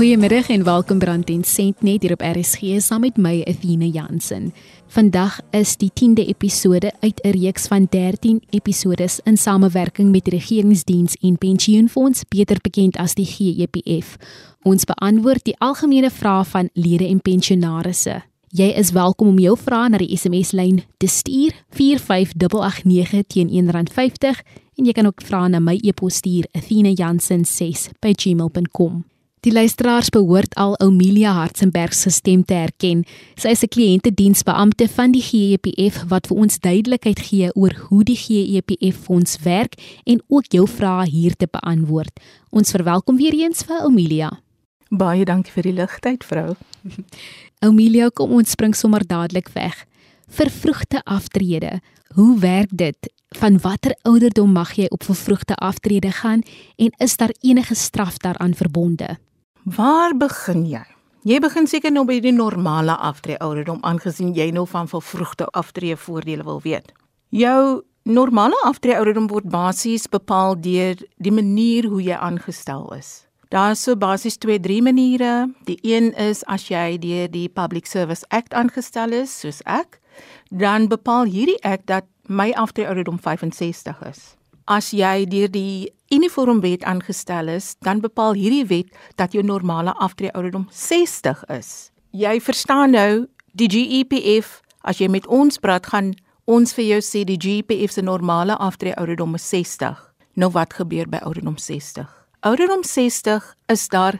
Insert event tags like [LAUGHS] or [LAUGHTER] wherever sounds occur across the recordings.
Goeiemiddag en welkom by Rand Sent net hier op RSG saam met my Athena Jansen. Vandag is die 10de episode uit 'n reeks van 13 episodes in samewerking met Regeringsdiens en Pensioenfonds, beter bekend as die GEPF. Ons beantwoord die algemene vrae van lede en pensionaarsse. Jy is welkom om jou vrae na die SMS-lyn te stuur 45889 teen R1.50 en jy kan ook vra na my e-pos stuur athena.jansen6@gmail.com. Die luisteraars behoort al Omilia Hartzenberg se stem te herken. Sy is 'n kliëntediensbeampte van die GEPF wat vir ons duidelikheid gee oor hoe die GEPF fonds werk en ook jou vrae hier te beantwoord. Ons verwelkom weer eens vir Omilia. Baie dankie vir die ligtheid, vrou. [LAUGHS] Omilia, kom ons spring sommer dadelik weg. Vervroegde aftrede. Hoe werk dit? Van watter ouderdom mag jy op vervroegde aftrede gaan en is daar enige straf daaraan verbonde? Waar begin jy? Jy begin seker nou by die normale aftree ouderdom aangesien jy nou van vervroegde aftree voordele wil weet. Jou normale aftree ouderdom word basies bepaal deur die manier hoe jy aangestel is. Daar is so basies twee drie maniere. Die een is as jy deur die Public Service Act aangestel is, soos ek, dan bepaal hierdie act dat my aftree ouderdom 65 is as jy deur die uniformwet aangestel is, dan bepaal hierdie wet dat jou normale aftree ouderdom 60 is. Jy verstaan nou, die GEPF, as jy met ons praat, gaan ons vir jou sê die GEPF se normale aftree ouderdom is 60. Nou wat gebeur by ouderdom 60? Ouderdom 60 is daar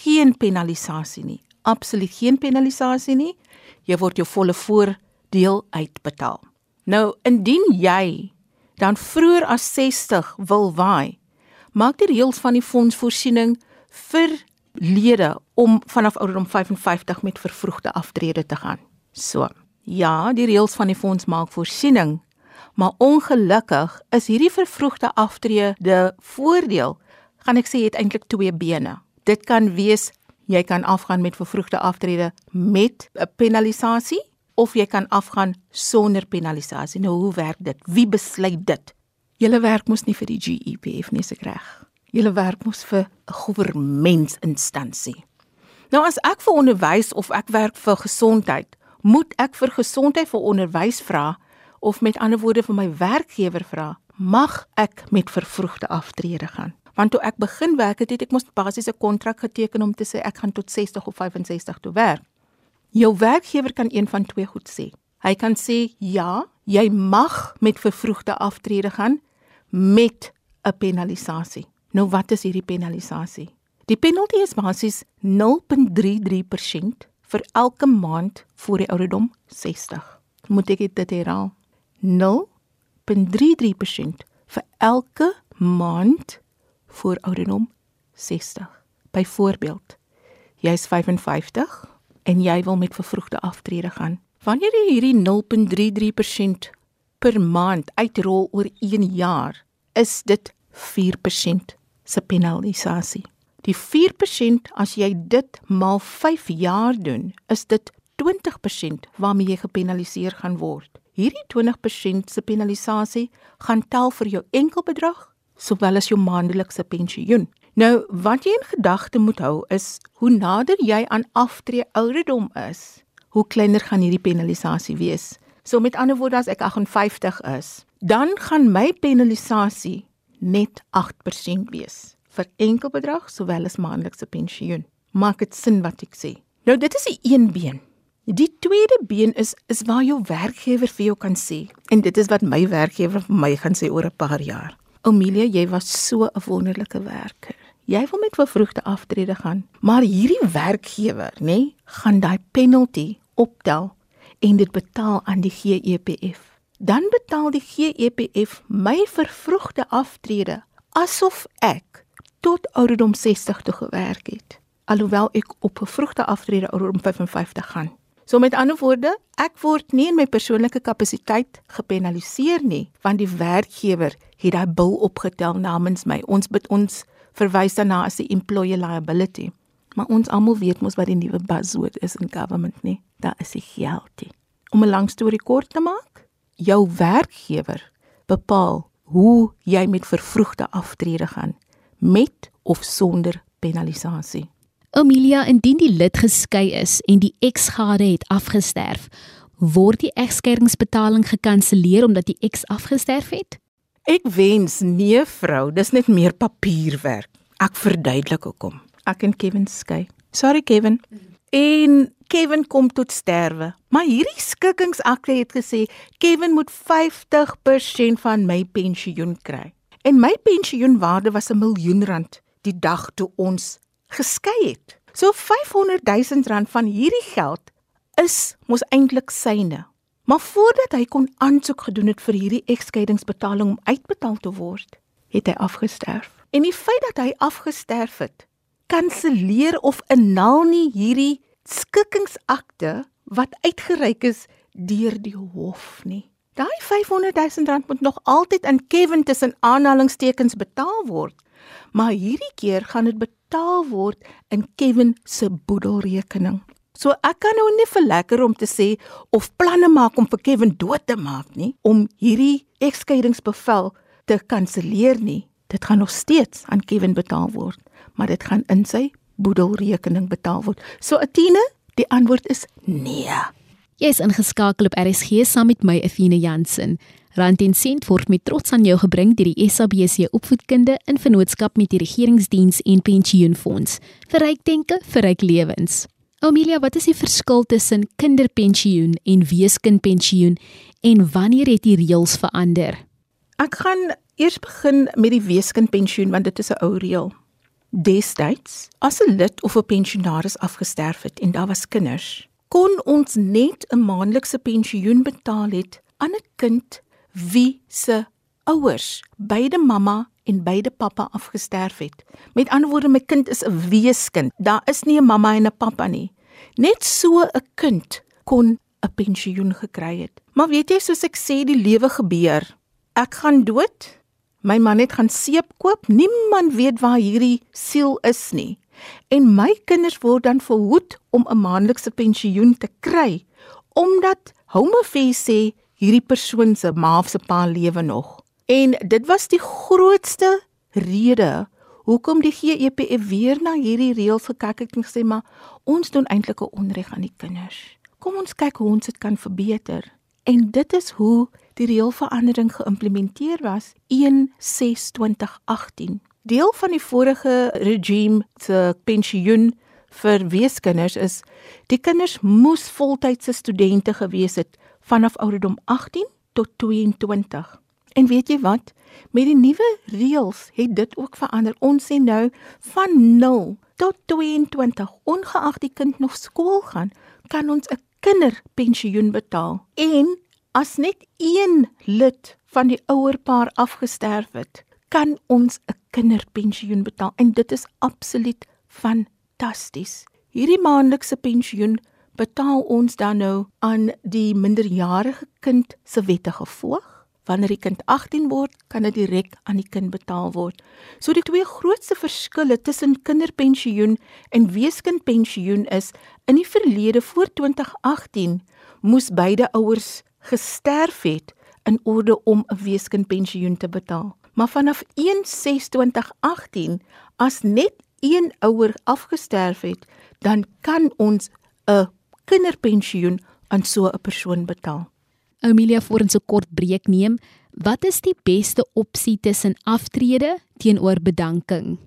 geen penalisasie nie. Absoluut geen penalisasie nie. Jy word jou volle voordeel uitbetaal. Nou indien jy dan vroeër as 60 wil waai, maak die reëls van die fondsvoorsiening vir lede om vanaf ouderdom 55 met vervroegde aftrede te gaan. So, ja, die reëls van die fonds maak voorsiening, maar ongelukkig is hierdie vervroegde aftrede voordeel, gaan ek sê het eintlik twee bene. Dit kan wees jy kan afgaan met vervroegde aftrede met 'n penalisasie of jy kan afgaan sonder penalisasie. Nou hoe werk dit? Wie besluit dit? Julle werk mos nie vir die GEPF nie se reg. Julle werk mos vir 'n goewermentsinstansie. Nou as ek vir onderwys of ek werk vir gesondheid, moet ek vir gesondheid vir onderwys vra of met ander woorde vir my werkgewer vra, mag ek met vervroegde aftrede gaan? Want toe ek begin werk het, het ek mos basies 'n kontrak geteken om te sê ek gaan tot 60 of 65 toe werk. Jou werkgewer kan een van twee goed sê. Hy kan sê ja, jy mag met vervroegde aftrede gaan met 'n penalisasie. Nou wat is hierdie penalisasie? Die penalty is basies 0.33% vir elke maand voor die ouderdom 60. Moet ek dit herhaal? 0.33% vir elke maand voor ouderdom 60. Byvoorbeeld, jy's 55 en jy wil met vervroegde aftrede gaan. Wanneer jy hierdie 0.33% per maand uitrol oor 1 jaar, is dit 4% se penalisasie. Die 4% as jy dit maal 5 jaar doen, is dit 20% waarmee jy gepenaliseer gaan word. Hierdie 20% se penalisasie gaan tel vir jou enkelbedrag sowel as jou maandelikse pensioen. Nou, wat jy in gedagte moet hou is hoe nader jy aan aftree ouderdom is, hoe kleiner gaan hierdie penalisasie wees. So met ander woorde as ek 58 is, dan gaan my penalisasie net 8% wees vir enkel bedrag sowel as maandelikse pensioen. Maak dit sin wat ek sê? Nou dit is die een been. Die tweede been is is waar jou werkgewer vir jou kan sê en dit is wat my werkgewer vir my gaan sê oor 'n paar jaar. Amelia, jy was so 'n wonderlike werker. Jy wil met vervroegde aftrede gaan, maar hierdie werkgewer, nê, nee, gaan daai penalty optel en dit betaal aan die GEPF. Dan betaal die GEPF my vervroegde aftrede asof ek tot ouderdom 60 toe gewerk het, alhoewel ek op vervroegde aftrede ouderdom 55 gaan. So met ander woorde, ek word nie in my persoonlike kapasiteit gepenaliseer nie, want die werkgewer het daai bil opgetel namens my. Ons bid ons verwys daarna as die employer liability. Maar ons almal weet mos wat die nuwe buzzword is in government nie. Daar is die geld. Om 'n lang storie kort te maak, jou werkgewer bepaal hoe jy met vervroegde aftrede gaan, met of sonder penalisasie. Amelia, indien die lid geskei is en die eksgade het afgesterf, word die egskeidingsbetaling gekanselleer omdat die eks afgesterf het? Ek wens nee vrou, dis net meer papierwerk. Ek verduidelik hoekom. Ek en Kevin skei. Sorry Kevin. En Kevin kom tot sterwe. Maar hierdie skikkingsakte het gesê Kevin moet 50% van my pensioen kry. En my pensioenwaarde was 'n miljoen rand die dag toe ons geskei het. So 500 000 rand van hierdie geld is mos eintlik syne. Maar voordat hy kon aansoek gedoen het vir hierdie egskeidingsbetaling om uitbetaal te word, het hy afgesterf. En die feit dat hy afgesterf het, kanselleer of annul nie hierdie skikkingsakte wat uitgereik is deur die hof nie. Daai 500 000 rand moet nog altyd aan Kevin tussen aanhalingstekens betaal word. Maar hierdie keer gaan dit betaal word in Kevin se boedelrekening. So ek kan nou nie vir lekker om te sê of planne maak om vir Kevin dood te maak nie, om hierdie ekskeidingsbevel te kanselleer nie. Dit gaan nog steeds aan Kevin betaal word, maar dit gaan in sy boedelrekening betaal word. So Atine, die antwoord is nee. Jy is ingeskakel op RSG saam met my Athena Jansen. Rand en sent word met trots aan jou gebring deur die SABC Opvoedkunde in vennootskap met die Regeringsdiens en Pensioenfonds. Vir ryk denke, vir ryk lewens. Amelia, wat is die verskil tussen kinderpensioen en weeskindpensioen en wanneer het die reëls verander? Ek gaan eers begin met die weeskindpensioen want dit is 'n ou reël. Destyds, as 'n lid of 'n pensionaris afgesterf het en daar was kinders, kon ons net 'n maandelikse pensioen betaal het aan 'n kind wie se ouers, beide mamma en beide pappa afgesterf het. Met ander woorde, my kind is 'n weeskind. Daar is nie 'n mamma en 'n pappa nie. Net so 'n kind kon 'n pensioen gekry het. Maar weet jy, soos ek sê, die lewe gebeur. Ek gaan dood. My man het gaan seep koop. Niemand weet waar hierdie siel is nie en my kinders word dan verhoed om 'n maandelikse pensioen te kry omdat Homefee sê hierdie persoon se ma of se pa lewe nog. En dit was die grootste rede hoekom die GEPF weer na hierdie reëls gekyk het en gesê maar ons doen eintlik 'n onreg aan die kinders. Kom ons kyk hoe ons dit kan verbeter. En dit is hoe die reëlverandering geïmplementeer was 1/6/2018. Deel van die vorige regime se pensioen vir weeskinders is die kinders moes voltydse studente gewees het vanaf ouderdom 18 tot 22. En weet jy wat? Met die nuwe reëls het dit ook verander. Ons sê nou van 0 tot 22, ongeag die kind nog skool gaan, kan ons 'n kinderpensioen betaal. En as net een lid van die ouer paar afgesterf het, kan ons 'n kinderpensioen betaal en dit is absoluut fantasties. Hierdie maandelikse pensioen betaal ons dan nou aan die minderjarige kind se wettige voog. Wanneer die kind 18 word, kan dit direk aan die kind betaal word. So die twee grootste verskille tussen kinderpensioen en weeskindpensioen is in die verlede voor 2018 moes beide ouers gesterf het in orde om 'n weeskindpensioen te betaal maar vanaf 1/6/2018 as net een ouer afgesterf het, dan kan ons 'n kinderpensioen aan so 'n persoon betaal. Amelia voor ons 'n kort breek neem. Wat is die beste opsie tussen aftrede teenoor bedanking?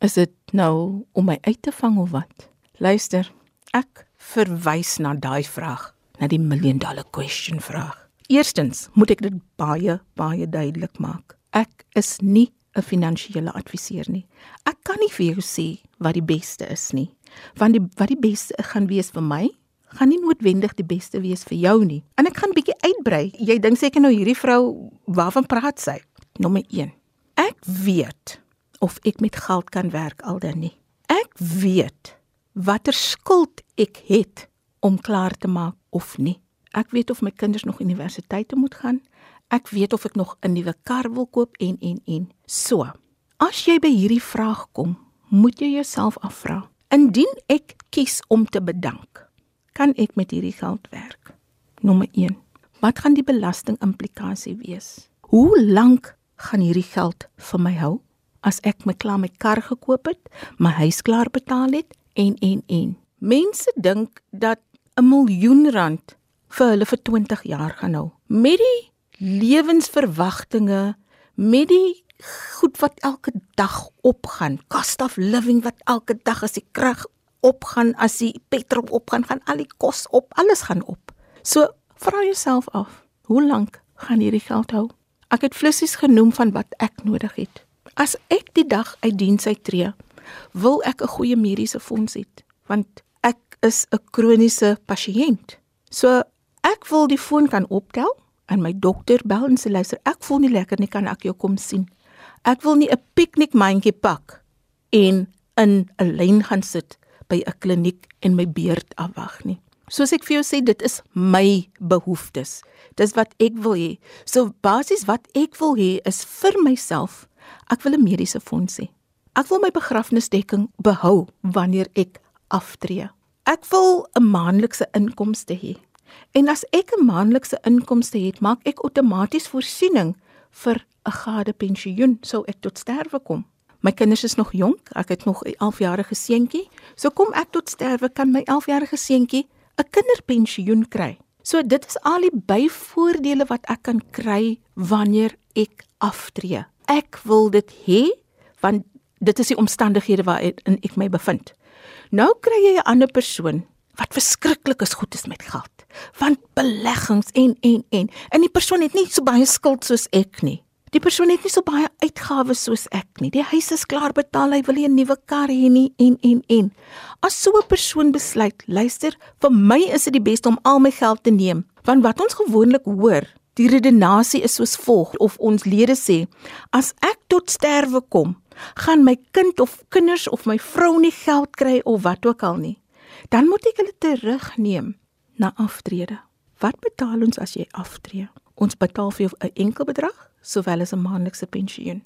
Is dit nou om my uit te vang of wat? Luister, ek verwys na daai vraag, na die million dollar question vraag. Eerstens moet ek dit baie baie duidelik maak ek is nie 'n finansiële adviseur nie. Ek kan nie vir jou sê wat die beste is nie. Want die wat die beste gaan wees vir my, gaan nie noodwendig die beste wees vir jou nie. En ek gaan bietjie uitbrei. Jy dink seker nou hierdie vrou waarvan praat sy? Nommer 1. Ek weet of ek met geld kan werk al dan nie. Ek weet watter skuld ek het om klaar te maak of nie. Ek weet of my kinders nog universiteit moet gaan. Ek weet of ek nog 'n nuwe kar wil koop en en en. So. As jy by hierdie vraag kom, moet jy jouself afvra: Indien ek kies om te bedank, kan ek met hierdie geld werk? Nommer 1. Wat gaan die belasting implikasie wees? Hoe lank gaan hierdie geld vir my hou as ek my klaar my kar gekoop het, my huis klaar betaal het en en en. Mense dink dat 'n miljoen rand vir hulle vir 20 jaar gaan hou. Met die lewensverwagtinge, met die goed wat elke dag opgaan, cost of living wat elke dag as die krag opgaan, as die petrol opgaan, gaan al die kos op, alles gaan op. So vra jouself af, hoe lank gaan hierdie geld hou? Ek het flissies genoem van wat ek nodig het. As ek die dag uit diens uittreë, wil ek 'n goeie mediese fonds hê, want ek is 'n kroniese pasiënt. So ek wil die foon kan optel en my dokter bel en sê luister, ek voel nie lekker nie, kan ek jou kom sien? Ek wil nie 'n piknikmandjie pak en in 'n lyn gaan sit by 'n kliniek en my beurt afwag nie. Soos ek vir jou sê, dit is my behoeftes. Dis wat ek wil hê. So basies wat ek wil hê is vir myself, ek wil 'n mediese fonds hê. Ek wil my begrafnisdekking behou wanneer ek aftree. Ek wil 'n maandelikse inkomste hê. En as ek 'n maandelikse inkomste het, maak ek outomaties voorsiening vir 'n gade pensioen sou ek tot sterwe kom. My kinders is nog jonk, ek het nog 'n 11-jarige seentjie. So kom ek tot sterwe kan my 11-jarige seentjie 'n kinderpensioen kry. So dit is al die byvoordele wat ek kan kry wanneer ek aftree. Ek wil dit hê want dit is die omstandighede waarin ek my bevind. Nou kry jy 'n ander persoon wat verskriklik is goed is met geld. Want beleggings en en en en die persoon het nie so baie skuld soos ek nie. Die persoon het nie so baie uitgawes soos ek nie. Die huis is klaar betaal, hy wil nie 'n nuwe kar hê nie en en en. As so 'n persoon besluit, luister, vir my is dit die beste om al my geld te neem, want wat ons gewoonlik hoor, die redenasie is soos volg of ons lede sê, as ek tot sterwe kom, gaan my kind of kinders of my vrou nie geld kry of wat ook al nie. Dan moet ek hulle terugneem na aftrede. Wat betaal ons as jy aftree? Ons betaal vir jou 'n enkel bedrag sowel as 'n maandelikse pensioen.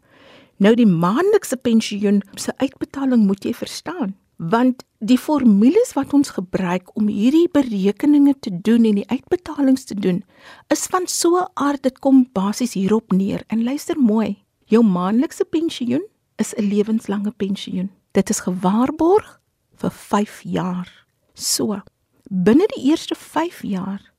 Nou die maandelikse pensioen se uitbetaling moet jy verstaan, want die formules wat ons gebruik om hierdie berekeninge te doen en die uitbetalings te doen, is van so 'n aard dit kom basies hierop neer. En luister mooi, jou maandelikse pensioen is 'n lewenslange pensioen. Dit is gewaarborg vir 5 jaar. So, binne die eerste 5 jaar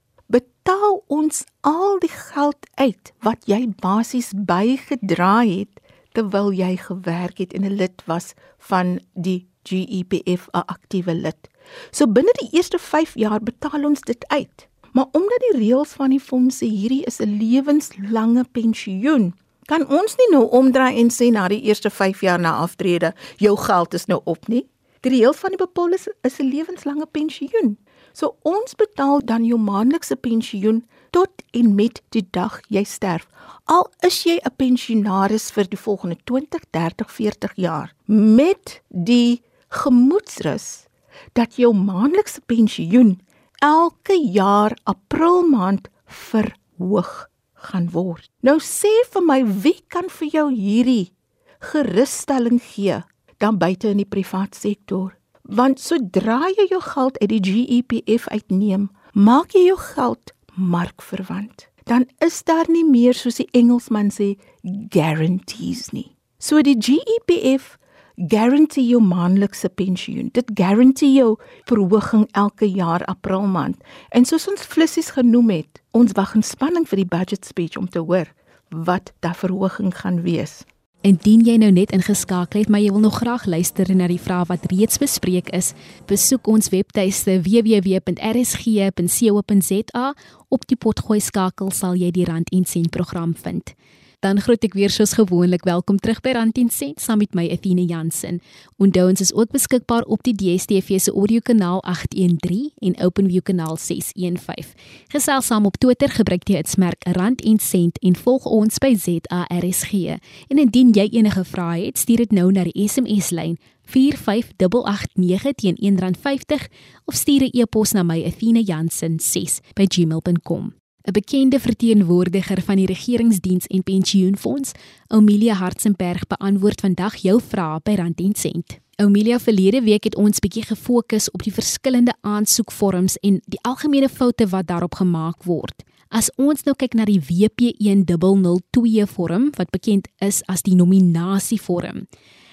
betaal ons al die geld uit wat jy basies bygedra het terwyl jy gewerk het en 'n lid was van die GEPF 'n aktiewe lid. So binne die eerste 5 jaar betaal ons dit uit. Maar omdat die reëls van die fondse hierdie is 'n lewenslange pensioen, kan ons nie nou omdraai en sê na die eerste 5 jaar na aftrede, jou geld is nou op nie. Die reël van die bepaling is 'n lewenslange pensioen. So ons betaal dan jou maandelikse pensioen tot en met die dag jy sterf. Al is jy 'n pensionaris vir die volgende 20, 30, 40 jaar met die gemoedsrus dat jou maandelikse pensioen elke jaar April maand verhoog gaan word. Nou sê vir my wie kan vir jou hierdie gerusstelling gee dan buite in die privaat sektor? Want sodra jy jou geld uit die GEPF uitneem, maak jy jou geld markverwant. Dan is daar nie meer soos die Engelsman sê guarantees nie. So die GEPF guarantee jou maandelikse pensioen. Dit guarantee jou verhoging elke jaar April maand. En soos ons flissies genoem het, ons wag in spanning vir die budget speech om te hoor wat daardie verhoging gaan wees. Indien jy nou net ingeskakel het, maar jy wil nog graag luister na die vrae wat reeds bespreek is, besoek ons webtuiste www.rsg.co.za. Op die potgooi skakel sal jy die Rand en Sent program vind. Dan groet ek weer soos gewoonlik welkom terug by Rand en Sent saam met my Athena Jansen. Onthou ons is ook beskikbaar op die DStv se audiokanaal 813 en OpenView kanaal 615. Gesels saam op Twitter gebruik die hitsmerk Rand en Sent en volg ons by ZARSG. En indien jy enige vrae het, stuur dit nou na die SMS lyn 45889 teen R1.50 of stuur 'n e-pos na my athenajansen6@gmail.com. 'n bekende verteenwoordiger van die regeringsdiens en pensioenfonds, Amelia Hartzenberg, beantwoord vandag jou vrae by Rand en Sent. Amelia, verlede week het ons bietjie gefokus op die verskillende aansoekvorms en die algemene foute wat daarop gemaak word. As ons nou kyk na die WP1002 vorm wat bekend is as die nominasievorm,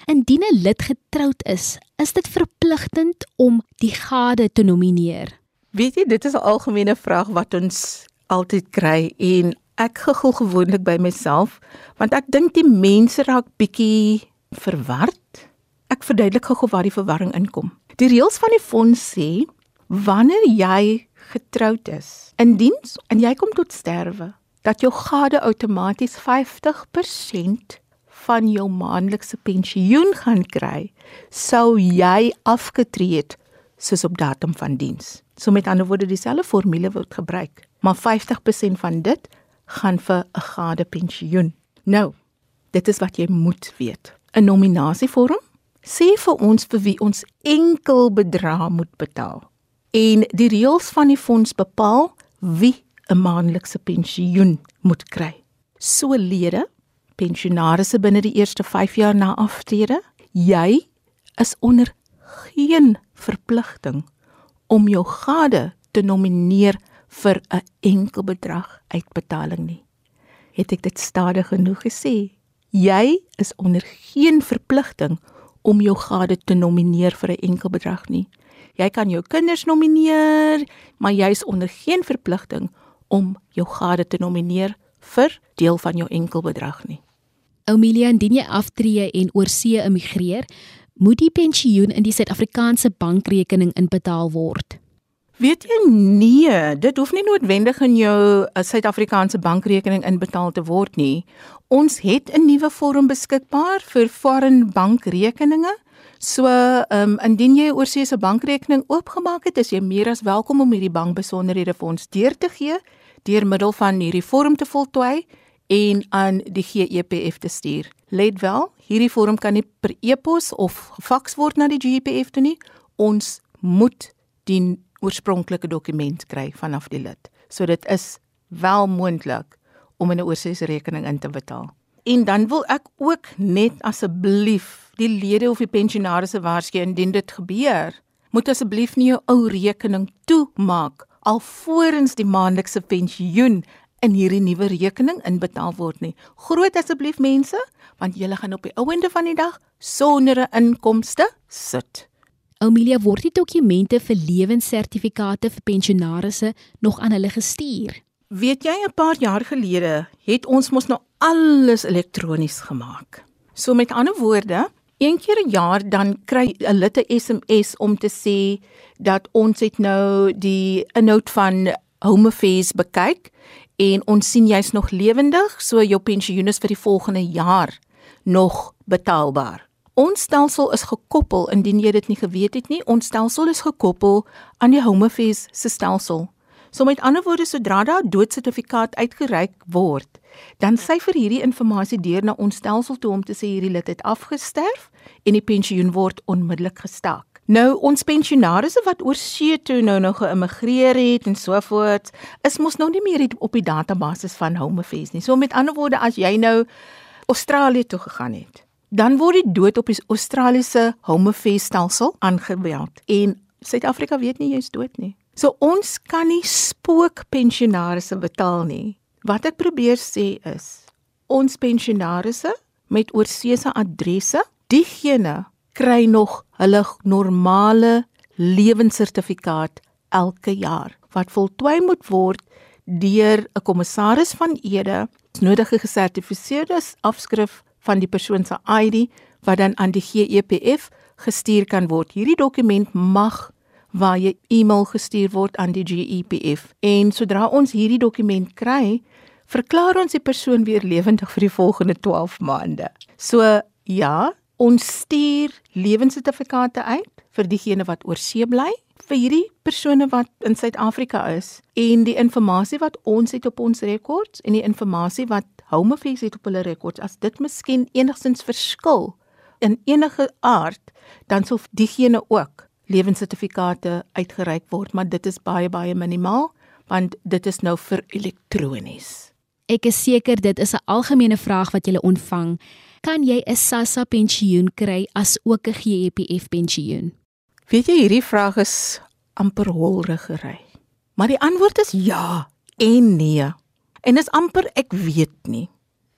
Indien 'n lid getroud is, is dit verpligtend om die gade te nomineer. Weet jy, dit is 'n algemene vraag wat ons altyd kry en ek gegil gewoonlik by myself want ek dink die mense raak bietjie verward. Ek verduidelik gou waar die verwarring inkom. Die reëls van die fonds sê wanneer jy getroud is, in diens en jy kom tot sterwe, dat jou gade outomaties 50% van jou maandelikse pensioen gaan kry, sou jy afgetree het soos op datum van diens. So met ander woorde dieselfde formule word gebruik, maar 50% van dit gaan vir 'n gade pensioen. Nou, dit is wat jy moet weet. 'n Nominasievorm sê vir ons vir wie ons enkel bedrag moet betaal. En die reëls van die fonds bepaal wie 'n maandelikse pensioen moet kry. So lede, pensionaarsse binne die eerste 5 jaar na aftrede, jy is onder geen verpligting om jou gade te nomineer vir 'n enkel bedrag uitbetaling nie. Het ek dit stadig genoeg gesê? Jy is onder geen verpligting om jou gade te nomineer vir 'n enkel bedrag nie. Jy kan jou kinders nomineer, maar jy is onder geen verpligting om jou gade te nomineer vir deel van jou enkelbedrag nie. Oumilia, indien jy aftree en oorsee immigreer, moet die pensioen in die Suid-Afrikaanse bankrekening inbetaal word. Weet jy nee, dit hoef nie noodwendig in jou eh, Suid-Afrikaanse bankrekening inbetaal te word nie. Ons het 'n nuwe vorm beskikbaar vir foreign bankrekeninge. So, ehm um, indien jy oorsee se bankrekening oopgemaak het, is jy meer as welkom om hierdie bankbesonderhede vir ons deur te gee deur middel van hierdie vorm te voltooi en aan die GEPF te stuur. Let wel, hierdie vorm kan nie per e-pos of gefaks word na die GEPF toe nie. Ons moet die oorspronklike dokument kry vanaf die lid. So dit is wel moontlik om 'n oorseese rekening in te betaal. En dan wil ek ook net asseblief die lede of die pensionaarsse waarsku indien dit gebeur, moet asseblief nie jou ou rekening toemaak alvorens die maandelikse pensioen in hierdie nuwe rekening inbetaal word nie. Groot asseblief mense, want julle gaan op die ouende van die dag sonder 'n inkomste sit. Amelia word die dokumente vir lewenssertifikate vir pensionaarsse nog aan hulle gestuur. Weet jy 'n paar jaar gelede het ons mos nou alles elektronies gemaak. So met ander woorde, een keer 'n jaar dan kry 'n lid 'n SMS om te sê dat ons het nou die inhoud van Home Affairs bekyk en ons sien jy's nog lewendig, so jou pensioen is vir die volgende jaar nog betaalbaar. Ons stelsel is gekoppel indien jy dit nie geweet het nie, ons stelsel is gekoppel aan die Home Affairs se stelsel. So met ander woorde, sodra daar 'n doodsertifikaat uitgereik word, dan syfer hierdie inligting deur na ons stelsel toe om te sê hierdie lid het afgesterf en die pensioen word onmiddellik gestaak. Nou ons pensionaarsse wat oor see toe nou nog geïmmigreer het en so voort, is mos nou nie meer op die database van Home Affairs nie. So met ander woorde, as jy nou Australië toe gegaan het, dan word die dood op die Australiese Home Affairs stelsel aangemeld en Suid-Afrika weet nie jy's dood nie. So ons kan nie spook pensionaarsse betaal nie. Wat ek probeer sê is ons pensionaarsse met oorseese adresse, diegene kry nog hulle normale lewenssertifikaat elke jaar wat voltooi moet word deur 'n kommissaris van ede, nodige gesertifiseerde afskrif van die persoon se ID wat dan aan die GEPF gestuur kan word. Hierdie dokument mag waar jy e-mail gestuur word aan die GEPF en sodra ons hierdie dokument kry, verklaar ons die persoon weer lewendig vir die volgende 12 maande. So ja, Ons stuur lewenssertifikate uit vir diegene wat oor see bly, vir hierdie persone wat in Suid-Afrika is en die inligting wat ons het op ons rekords en die inligting wat Home Affairs het op hulle rekords, as dit miskien enigstens verskil in enige aard, dan sal diegene ook lewenssertifikate uitgereik word, maar dit is baie baie minimaal want dit is nou vir elektronies. Ek is seker dit is 'n algemene vraag wat jy ontvang kan jy 'n SASSA pensioen kry as ook 'n GEPF pensioen? Weet jy hierdie vraag is amper holrigery. Maar die antwoord is ja en nee. En is amper ek weet nie.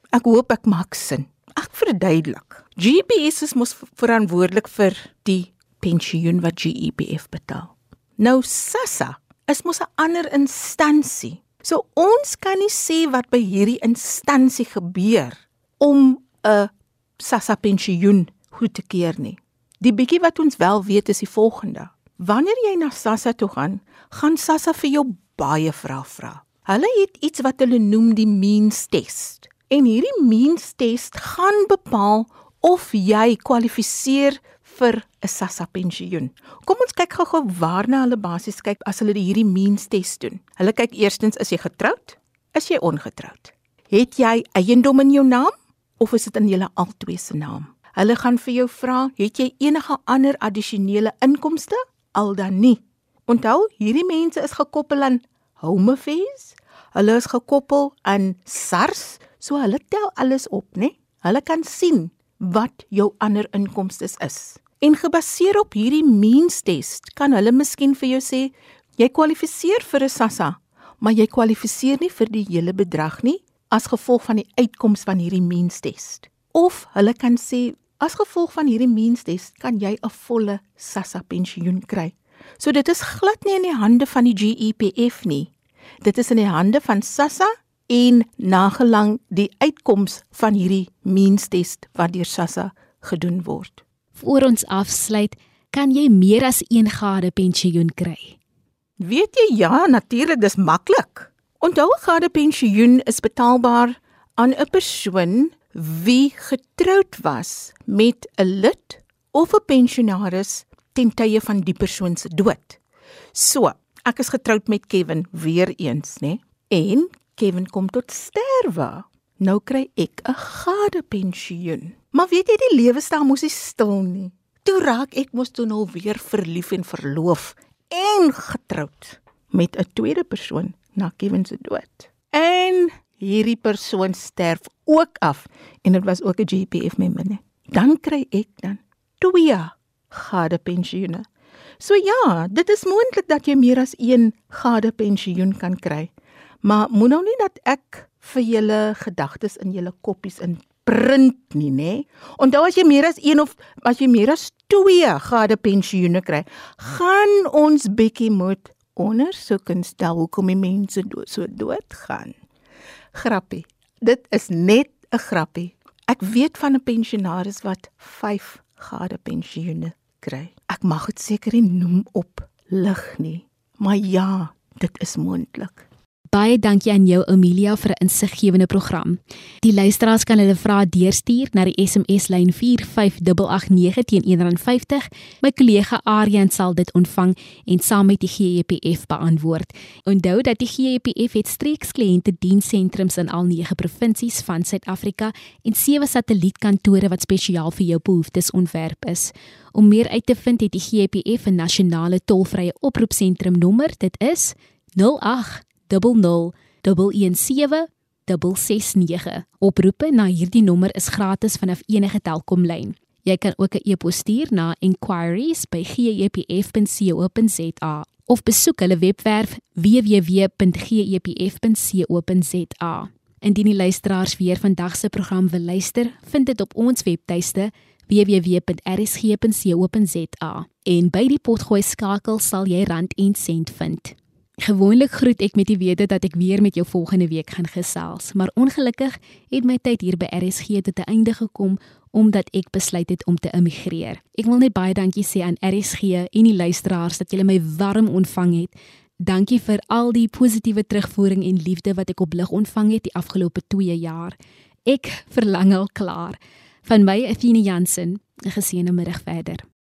Ek hoop ek maak sin. Ek verduidelik. GPS is mos verantwoordelik vir die pensioen wat GEPF betaal. Nou SASSA is mos 'n ander instansie. So ons kan nie sê wat by hierdie instansie gebeur om 'n SASSA pensioen goed te keer nie. Die bietjie wat ons wel weet is die volgende. Wanneer jy na SASSA toe gaan, gaan SASSA vir jou baie vrae vra. Hulle het iets wat hulle noem die means test. En hierdie means test gaan bepaal of jy kwalifiseer vir 'n SASSA pensioen. Kom ons kyk gou-gou waarna hulle basies kyk as hulle hierdie means test doen. Hulle kyk eerstens is jy getroud? Is jy ongetroud? Het jy eiendom in jou naam of is dit in julle albei se naam? Hulle gaan vir jou vra, het jy enige ander addisionele inkomste? Al dan nie. Onthou, hierdie mense is gekoppel aan Home Affairs. Hulle is gekoppel aan SARS, so hulle tel alles op, né? Hulle kan sien wat jou ander inkomste is. En gebaseer op hierdie means test, kan hulle miskien vir jou sê jy kwalifiseer vir 'n SASSA, maar jy kwalifiseer nie vir die hele bedrag nie as gevolg van die uitkoms van hierdie means test. Of hulle kan sê as gevolg van hierdie means test kan jy 'n volle SASSA pensioen kry. So dit is glad nie in die hande van die GEPF nie. Dit is in die hande van SASSA en nagelang die uitkoms van hierdie means test wat deur SASSA gedoen word. Voor ons afsluit, kan jy meer as een gade pensioen kry? Weet jy ja, natuurlik, dis maklik. Onthou gade pensioen is betaalbaar aan 'n persoon wie getroud was met 'n lid of 'n pensionaris ten tye van die persoon se dood. So, ek is getroud met Kevin weer eens, né? En Kevin kom tot sterwe. Nou kry ek 'n gade pensioen. Maar weet jy die lewe staan mos nie stil nie. Toe raak ek mos toe nou weer verlief en verloof en getroud met 'n tweede persoon na Kevin se dood. En hierdie persoon sterf ook af en dit was ook 'n GPF member. Dan kry ek dan twee gade pensioene. So ja, dit is moontlik dat jy meer as een gade pensioen kan kry. Maar moet nou nie dat ek vir julle gedagtes in julle koppies in print nie, nê? Onthou as jy meer as een of as jy meer as twee gade pensioene kry, gaan ons bietjie moet ondersoek en stel hoekom die mense dood so dood gaan. Grappie. Dit is net 'n grappie. Ek weet van 'n pensionaris wat 5 gade pensioene kry. Ek mag dit seker nie noem op lig nie, maar ja, dit is moontlik. Baie dankie aan jou Amelia vir 'n insiggewende program. Die luisteraars kan hulle vrae deurstuur na die SMS lyn 45889 teen R1.50. My kollega Aryan sal dit ontvang en saam met die GEPF beantwoord. Onthou dat die GEPF het streekskliënte diensentrums in al 9 provinsies van Suid-Afrika en 7 satellietkantore wat spesiaal vir jou behoeftes ontwerp is. Om meer uit te vind, het die GEPF 'n nasionale tolvrye oproepsentrum nommer. Dit is 08 0017669. Oproepe na hierdie nommer is gratis vanaf enige Telkomlyn. Jy kan ook 'n e-pos stuur na enquiries@gepf.co.za of besoek hulle webwerf www.gepf.co.za. Indien die luisteraars weer vandag se program wil luister, vind dit op ons webtuiste www.rsg.co.za. En by die potgooi skakel sal jy rand en sent vind. Gewoonlik groet ek met die wete dat ek weer met jou volgende week gaan gesels, maar ongelukkig het my tyd hier by RSG tot 'n einde gekom omdat ek besluit het om te immigreer. Ek wil net baie dankie sê aan RSG en die luisteraars dat julle my warm ontvang het. Dankie vir al die positiewe terugvoering en liefde wat ek op lig ontvang het die afgelope 2 jaar. Ek verlang al klaar. Van my Athena Jansen, 'n geseënde middag verder.